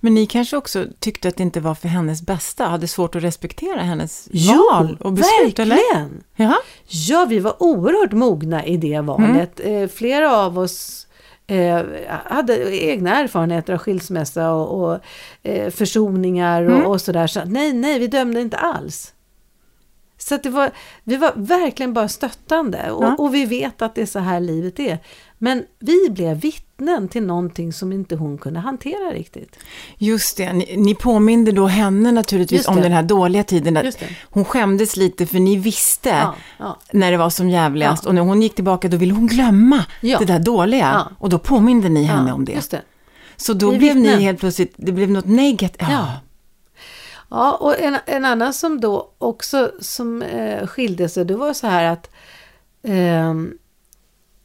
Men ni kanske också tyckte att det inte var för hennes bästa, hade svårt att respektera hennes jo, val och beslut? verkligen! Eller? Ja, vi var oerhört mogna i det valet. Mm. Eh, flera av oss eh, hade egna erfarenheter av skilsmässa och, och eh, försoningar och, mm. och sådär. Så nej, nej, vi dömde inte alls. Så det var, vi var verkligen bara stöttande och, ja. och, vi vet att det är så här livet är. Men vi blev vittnen till någonting som inte hon kunde hantera riktigt. Just det, ni, ni påminde då henne naturligtvis om den här dåliga tiden. Att hon skämdes lite för ni visste ja, ja. när det var som jävligast. Och när hon gick tillbaka då ville hon glömma det där dåliga. Och då påminde ni henne om det. det. Så då vi blev vittnen. ni helt plötsligt, det blev något negativt. Ja, och en, en annan som då också som eh, skilde sig, det var så här att, eh,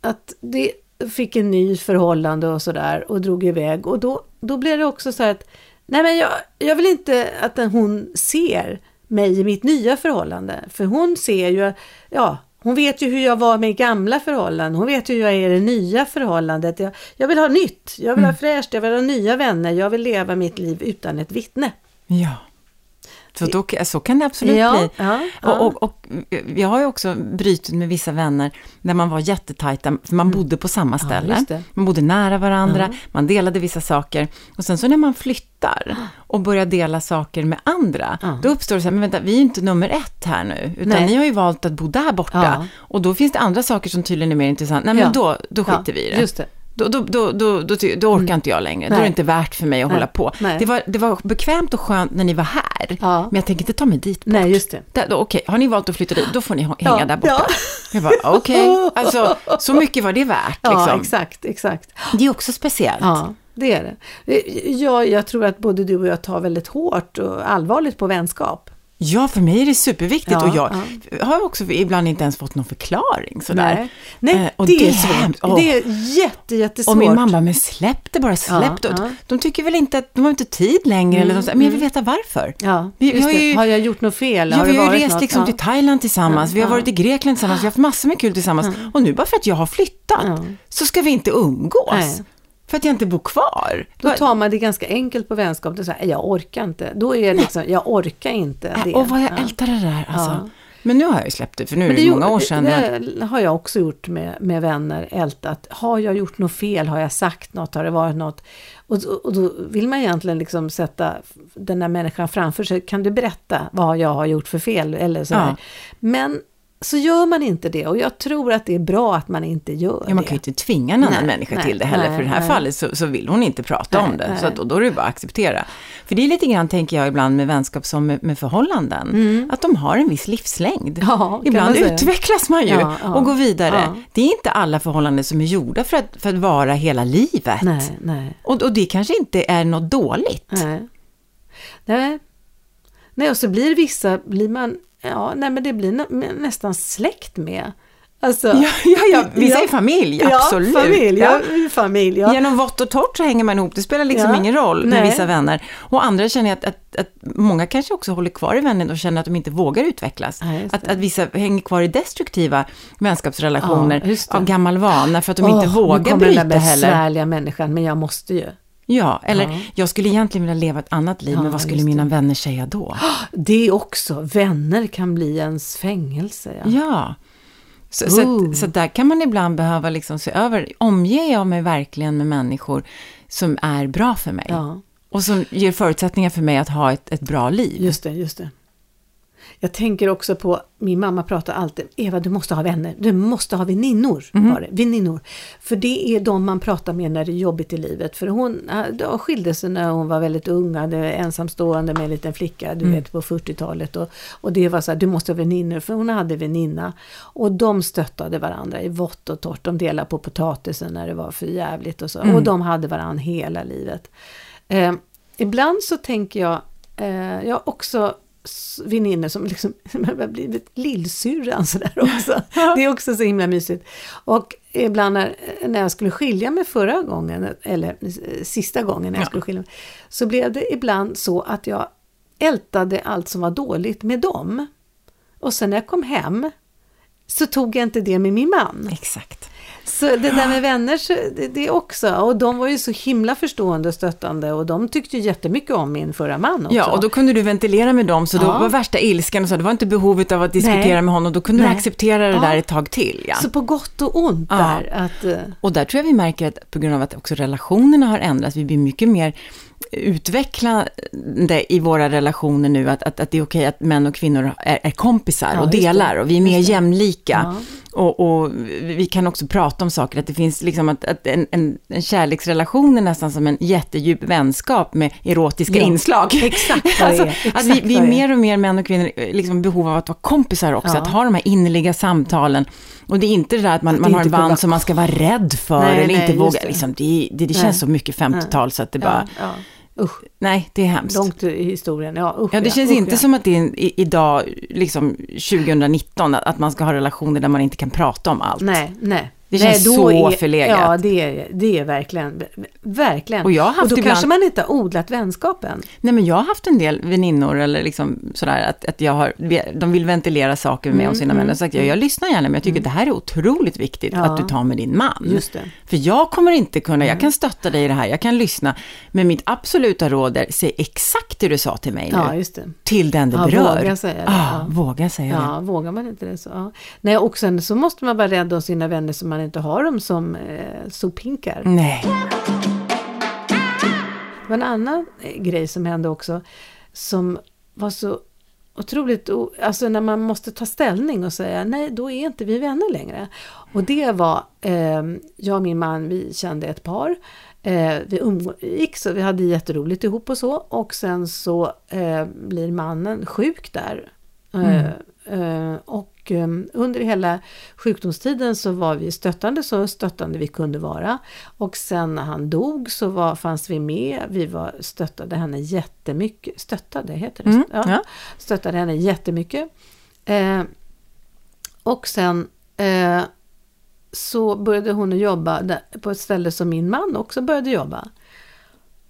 att det fick en ny förhållande och sådär och drog iväg. Och då, då blev det också så här att, nej men jag, jag vill inte att hon ser mig i mitt nya förhållande. För hon ser ju, ja, Hon vet ju hur jag var med gamla förhållanden. Hon vet hur jag är i det nya förhållandet. Jag, jag vill ha nytt. Jag vill mm. ha fräscht. Jag vill ha nya vänner. Jag vill leva mitt liv utan ett vittne. Ja. Så, då, så kan det absolut ja, bli. Ja, ja. Och, och, och, jag har ju också brutit med vissa vänner där man var jättetajta, för man mm. bodde på samma ställe. man bodde nära varandra, man delade vissa saker. Och sen så när man flyttar och börjar dela saker med andra, då uppstår det så här, men vänta, vi är ju inte nummer ett här nu, utan Nej. ni har ju valt att bo där borta. Och då finns det andra saker som tydligen är mer intressanta. Nej, men då, då skiter vi i det. Just det. Då, då, då, då, då, orkar mm. inte jag längre. Då är det inte värt för mig att hålla på. Det var, det var bekvämt och skönt när ni var här, men jag tänker inte ta mig dit bort. Nej, just det. Okej, har ni valt att flytta dit, då får ni hänga där borta. Ja. Jag bara, okej, alltså så mycket var det värt. Liksom. Ja, exakt, exakt. Det är också speciellt. Ja, det är det. Jag, jag tror att både du och jag tar väldigt hårt och allvarligt på vänskap. Ja, för mig är det superviktigt ja, och jag ja. har också ibland inte ens fått någon förklaring sådär. Nej, Nej eh, och det, det, är svårt. Oh. Det är jätte, jättesvårt. Och min mamma, men släpp det bara, släpp ja, det. De tycker väl inte att de har inte tid längre mm, eller något, men jag vill mm. veta varför. Ja, vi, har, ju, har jag gjort något fel? Ja, har vi har ju rest något? liksom till Thailand tillsammans, vi har varit i Grekland tillsammans, vi har haft massor med kul tillsammans. Och nu bara för att jag har flyttat, så ska vi inte umgås. Nej. För att jag inte bor kvar. Då tar man det ganska enkelt på vänskap. Det är så här, jag orkar inte. Då är det liksom, jag orkar inte det. Och vad jag ältar det där. Alltså. Ja. Men nu har jag ju släppt det, för nu är det, det många år sedan. Det har jag också gjort med, med vänner, ältat. Har jag gjort något fel? Har jag sagt något? Har det varit något? Och, och då vill man egentligen liksom sätta den där människan framför sig. Kan du berätta vad jag har gjort för fel? Eller så ja. Men så gör man inte det och jag tror att det är bra att man inte gör det. Ja, man kan ju inte tvinga en annan nej, människa nej, till det heller, nej, för i det här fallet så, så, vill hon inte prata om det, så att, då, då är det bara att acceptera. För det är lite grann, tänker jag ibland med vänskap som med, med förhållanden, mm. att de har en viss livslängd. Ja, ibland man utvecklas man ju ja, ja, och går vidare. Det är inte alla förhållanden som är gjorda för att, för att vara hela livet. Och, och det kanske inte är något dåligt. Nej. Nej, och så blir vissa, blir man Ja, nej men det blir nä nästan släkt med. Alltså, ja, ja, ja, vi säger familj, absolut. Familj, ja. familj. Genom vått och torrt så hänger man ihop, det spelar liksom ingen roll med nej. vissa vänner. Och andra känner att, att, att, många kanske också håller kvar i vänner och känner att de inte vågar utvecklas. Att, att vissa hänger kvar i destruktiva vänskapsrelationer av gammal vana för att de oh, inte vågar bryta heller. Nu kommer den besvärliga människan, men jag måste ju. Ja, eller ja. jag skulle egentligen vilja leva ett annat liv, ja, men vad skulle mina vänner säga då? Det också, vänner kan bli ens fängelse. Ja, ja. Så, så, så, där kan man ibland behöva liksom se över, omger jag mig verkligen med människor som är bra för mig? Och som ger förutsättningar för mig att ha ett, ett bra liv? Just det, just det. Jag tänker också på, min mamma pratar alltid, Eva du måste ha vänner, du måste ha väninnor. Mm. Var det, väninnor. För det är de man pratar med när det är jobbigt i livet. För hon då skilde sig när hon var väldigt ung, hade ensamstående med en liten flicka, du mm. vet på 40-talet. Och, och det var så här, du måste ha väninnor, för hon hade väninna. Och de stöttade varandra i vått och torrt, de delade på potatisen när det var för jävligt och så. Mm. Och de hade varandra hela livet. Eh, ibland så tänker jag, eh, jag också väninnor som liksom har blivit lillsyrran sådär också. Det är också så himla mysigt. Och ibland när, när jag skulle skilja mig förra gången, eller sista gången när jag ja. skulle skilja mig, så blev det ibland så att jag ältade allt som var dåligt med dem. Och sen när jag kom hem så tog jag inte det med min man. Exakt. Så det där med vänner, det, det också. Och de var ju så himla förstående och stöttande och de tyckte ju jättemycket om min förra man också. Ja, och då kunde du ventilera med dem, så då ja. var värsta ilskan och så, det var inte behovet av att diskutera Nej. med honom, då kunde Nej. du acceptera det ja. där ett tag till. Ja. Så på gott och ont där. Att, uh... Och där tror jag vi märker att på grund av att också relationerna har ändrats, vi blir mycket mer utvecklande i våra relationer nu, att, att, att det är okej att män och kvinnor är, är kompisar ja, och delar och vi är mer jämlika. Ja. Och, och, vi kan också prata om saker, att det finns liksom att, att en, en, en kärleksrelation är nästan som en jättedjup vänskap med erotiska ja, inslag. Exakt alltså, exakt Att vi, vi är mer och mer män och kvinnor liksom behov av att vara kompisar också, ja. att ha de här innerliga samtalen. Och det är inte det där att man, att man har en band som man ska vara rädd för nej, eller nej, inte våga. Det. Liksom, det, det, det känns så mycket 50-tal så att det bara... Usch. Nej, det är hemskt. Långt i historien, ja usch, Ja, det känns usch, inte ja. som att det är i, idag, liksom 2019, att man ska ha relationer där man inte kan prata om allt. Nej, nej. Det känns Nej, så är, förlegat. Ja, det är, det är verkligen, verkligen. Och, jag har haft och då ibland, kanske man inte har odlat vänskapen. Nej, men jag har haft en del väninnor eller liksom sådär att, att jag har, de vill ventilera saker med mm, och sina mm, vänner. Så sagt, jag, jag lyssnar gärna, men jag tycker mm. det här är otroligt viktigt ja. att du tar med din man. Just det. För jag kommer inte kunna, jag kan stötta dig i det här, jag kan lyssna, men mitt absoluta råd är, säg exakt det du sa till mig nu. Ja, just det. Till den det ja, berör. Våga säga det. Ah, ja. Våga säga ja, det. Vågar man inte det så. Ja. Nej, och sen så måste man vara rädd om sina vänner så man inte har dem som eh, sophinkar. Nej. Det var en annan eh, grej som hände också som var så otroligt, alltså när man måste ta ställning och säga nej, då är inte vi vänner längre. Och det var, eh, jag och min man, vi kände ett par. Eh, vi umgicks och vi hade jätteroligt ihop och så. Och sen så eh, blir mannen sjuk där. Mm. Eh, och Ehm, under hela sjukdomstiden så var vi stöttande, så stöttande vi kunde vara. Och sen när han dog så var, fanns vi med, vi var, stöttade henne jättemycket. Stöttade, heter det? Mm, ja. ja. Stöttade henne jättemycket. Eh, och sen eh, så började hon jobba på ett ställe som min man också började jobba.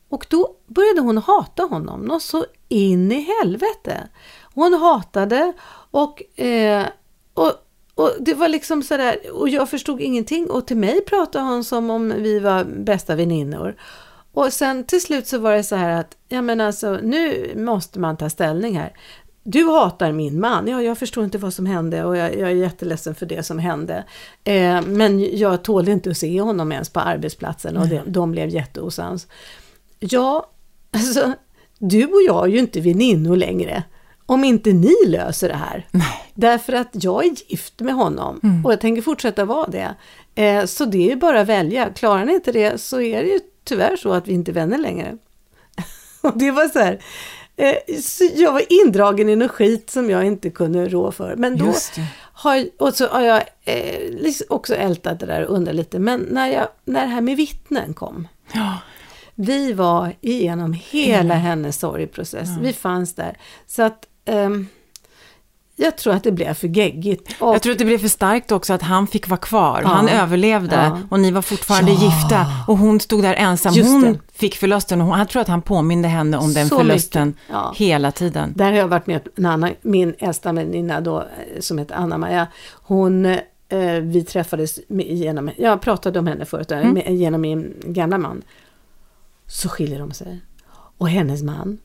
Och då började hon hata honom, något så in i helvete. Hon hatade och eh, och, och det var liksom sådär, och jag förstod ingenting och till mig pratade hon som om vi var bästa väninnor. Och sen till slut så var det så här att, ja men alltså nu måste man ta ställning här. Du hatar min man, ja jag förstår inte vad som hände och jag, jag är jätteledsen för det som hände. Eh, men jag tålde inte att se honom ens på arbetsplatsen och de, de blev jätteosams. Ja, alltså du och jag är ju inte väninnor längre om inte ni löser det här. Nej. Därför att jag är gift med honom mm. och jag tänker fortsätta vara det. Eh, så det är ju bara att välja. Klarar ni inte det så är det ju tyvärr så att vi inte är vänner längre. och det var så här, eh, så jag var indragen i något skit som jag inte kunde rå för. Men då har, och så har jag eh, liksom också ältat det där och undrat lite. Men när, jag, när det här med vittnen kom. Ja. Vi var igenom hela mm. hennes sorgprocess. Ja. Vi fanns där. Så att um, jag tror att det blev för geggigt. Och... Jag tror att det blev för starkt också att han fick vara kvar. Ja. Han överlevde ja. och ni var fortfarande ja. gifta. Och hon stod där ensam. Just hon det. fick förlusten och jag tror att han påminde henne om den Så förlusten hela tiden. Där har jag varit med en annan, min äldsta väninna då, eh, som heter Anna-Maja. Hon, eh, vi träffades genom, jag pratade om henne förut, eh, mm. genom min gamla man. Så skiljer de sig. Och hennes man,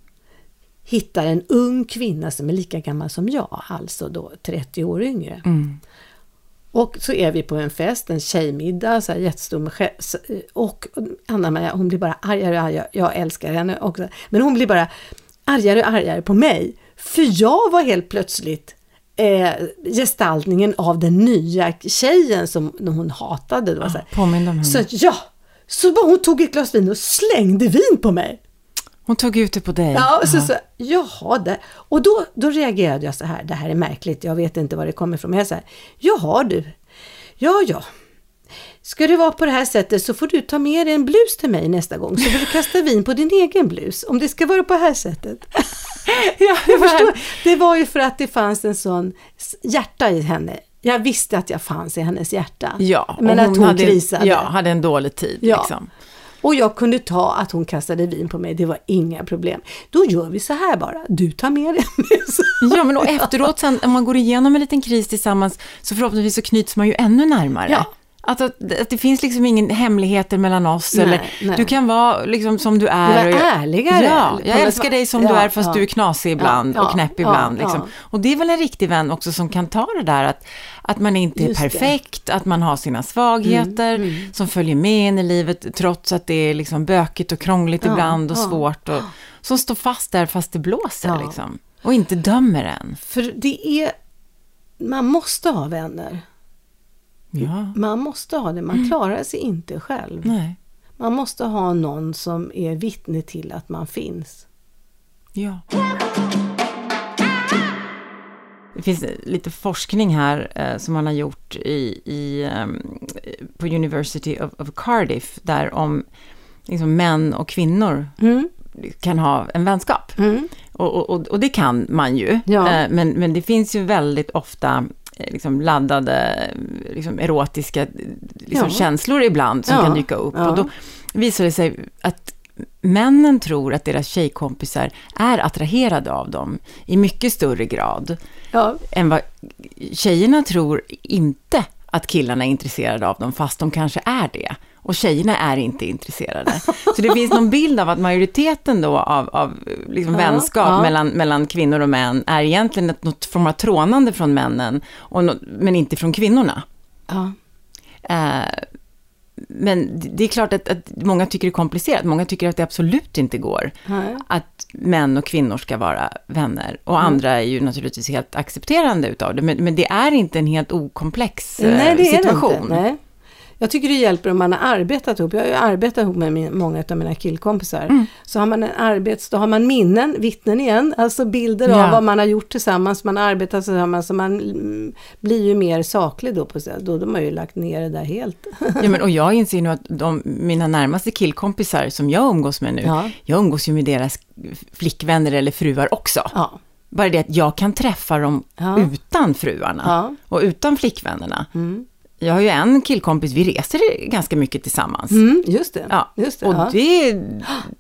hittar en ung kvinna som är lika gammal som jag, alltså då 30 år yngre. Mm. Och så är vi på en fest, en tjejmiddag, så här jättestor med och Anna-Maja hon blir bara argare och argare, jag älskar henne också, men hon blir bara argare och argare på mig. För jag var helt plötsligt eh, gestaltningen av den nya tjejen som hon hatade. Då, så Påminner om henne. Så ja, så hon tog ett glas vin och slängde vin på mig. Hon tog ut det på dig? Ja, och så, så jaha, det. och då, då reagerade jag så här, det här är märkligt, jag vet inte var det kommer ifrån, men jag så här, jaha du, ja ja, Ska det vara på det här sättet så får du ta med dig en blus till mig nästa gång, så får du kasta vin på din egen blus, om det ska vara på det här sättet. ja, jag förstår. Det var ju för att det fanns en sån hjärta i henne. Jag visste att jag fanns i hennes hjärta. Ja, men att hon, hon hade, krisade. Ja, hade en dålig tid. Ja. Liksom. Och jag kunde ta att hon kastade vin på mig, det var inga problem. Då gör vi så här bara, du tar med dig Ja, men och efteråt sen, om man går igenom en liten kris tillsammans, så förhoppningsvis så knyts man ju ännu närmare. Ja. Att, att, att, det finns liksom ingen hemligheter mellan oss. Nej, eller, nej. Du kan vara liksom som du är. Du är ärligare. Ja, jag älskar dig som ja, du är fast ja. du är knasig ibland och knäpp ibland. Liksom. Och det är väl en riktig vän också som kan ta det där att, att man inte är Just perfekt, det. att man har sina svagheter mm, mm. som följer med in i livet trots att det är liksom bökigt och krångligt ibland och svårt. Och, som står fast där fast det blåser liksom. Och inte dömer en. För det är, man måste ha vänner. Ja. Man måste ha det, man mm. klarar sig inte själv. Nej. Man måste ha någon som är vittne till att man finns. Ja. Det finns lite forskning här eh, som man har gjort i, i um, på University of, of, Cardiff, där om liksom, män och kvinnor mm. kan ha en vänskap. Mm. Och, och, och, det kan man ju, ja. eh, men, men det finns ju väldigt ofta liksom laddade, liksom erotiska liksom, ja. känslor ibland som ja. kan dyka upp. Och då visar det sig att männen tror att deras tjejkompisar är attraherade av dem i mycket större grad ja. än vad tjejerna tror inte att killarna är intresserade av dem, fast de kanske är det. Och tjejerna är inte intresserade. Så det finns någon bild av att majoriteten då av, av liksom ja, vänskap ja. Mellan, mellan kvinnor och män är egentligen ett, något form av trånande från männen, och no, men inte från kvinnorna. Ja. Eh, men det är klart att, att, många tycker det är komplicerat. Många tycker att det absolut inte går. Att män och kvinnor ska vara vänner. Och mm. andra är ju naturligtvis helt accepterande utav det. Men, men det är inte en helt okomplex Nej, det situation. Är det inte. Nej. Jag tycker det hjälper om man har arbetat ihop. Jag har ju arbetat ihop med min, många av mina killkompisar. Mm. Så har man en arbets, då har man minnen, vittnen igen, alltså bilder ja. av vad man har gjort tillsammans, man har arbetat tillsammans, så man mm, blir ju mer saklig då. På, då har man ju lagt ner det där helt. ja, men, och jag inser nu att de, mina närmaste killkompisar som jag umgås med nu, ja. jag umgås ju med deras flickvänner eller fruar också. Ja. Bara det att jag kan träffa dem ja. utan fruarna ja. och utan flickvännerna. Mm. Jag har ju en killkompis, vi reser ganska mycket tillsammans. Mm, just det. Ja. Just det och ja. det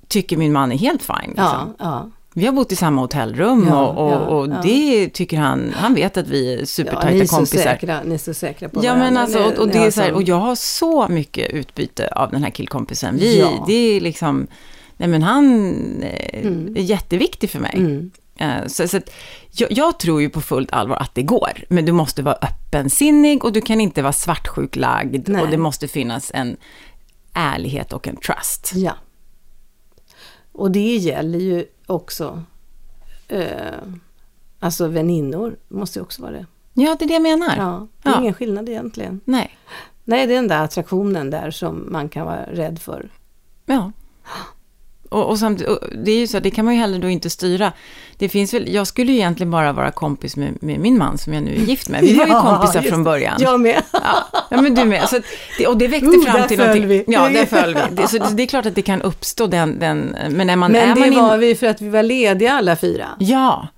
tycker min man är helt fine. Liksom. Ja, ja. Vi har bott i samma hotellrum och, och, och det tycker han, han vet att vi är supertajta kompisar. Säkra, ni är så säkra på ja, Men alltså, och, och, det är så här, och jag har så mycket utbyte av den här killkompisen. Vi, Det är liksom, nej men han eh, mm. är jätteviktig för mig. Mm. Eh, så, så jag, jag, tror ju på fullt allvar att det går, men du måste vara öppensinnig och du kan inte vara svartsjuk lagd och det måste finnas en ärlighet och en trust. Ja. Och det gäller ju också, eh, alltså väninnor måste ju också vara det. Ja, det är det jag menar. Ja, det är ja. ingen skillnad egentligen. Nej. Nej, det är den där attraktionen där som man kan vara rädd för. Ja. Och, och, samt, och det är ju så, det kan man ju heller då inte styra. Det finns väl, jag skulle ju egentligen bara vara kompis med, med min man som jag nu är gift med. Vi var ju kompisar från början. Jag med. Ja, ja men du med. Så det, och det väckte uh, fram till någonting. Vi. Ja, där föll vi. Det, så det är klart att det kan uppstå den, den men är man... Men är det man var vi för att vi var lediga alla fyra. Ja.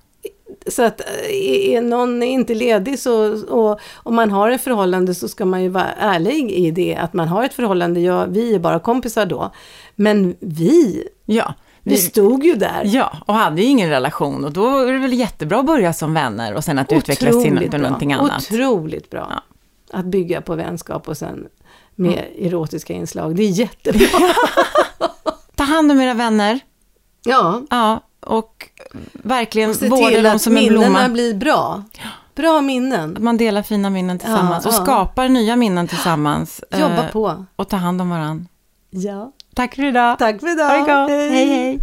Så att eh, är någon inte ledig så, och om man har ett förhållande så ska man ju vara ärlig i det, att man har ett förhållande, ja, vi är bara kompisar då. Men vi, ja, vi, stod ju där. Ja, och hade ju ingen relation och då är det väl jättebra att börja som vänner och sen att Otroligt utvecklas till någonting annat. Otroligt bra. Ja. Att bygga på vänskap och sen med mm. erotiska inslag. Det är jättebra. Ta hand om era vänner. Ja. Ja, och verkligen och vårda dem som en blomma. Se till att minnena blir bra. Bra minnen. Att man delar fina minnen tillsammans ja, och ja. skapar nya minnen tillsammans. Jobba eh, på. Och ta hand om varandra. Ja. Tack för idag. Tack för idag. Hej. hej. hej.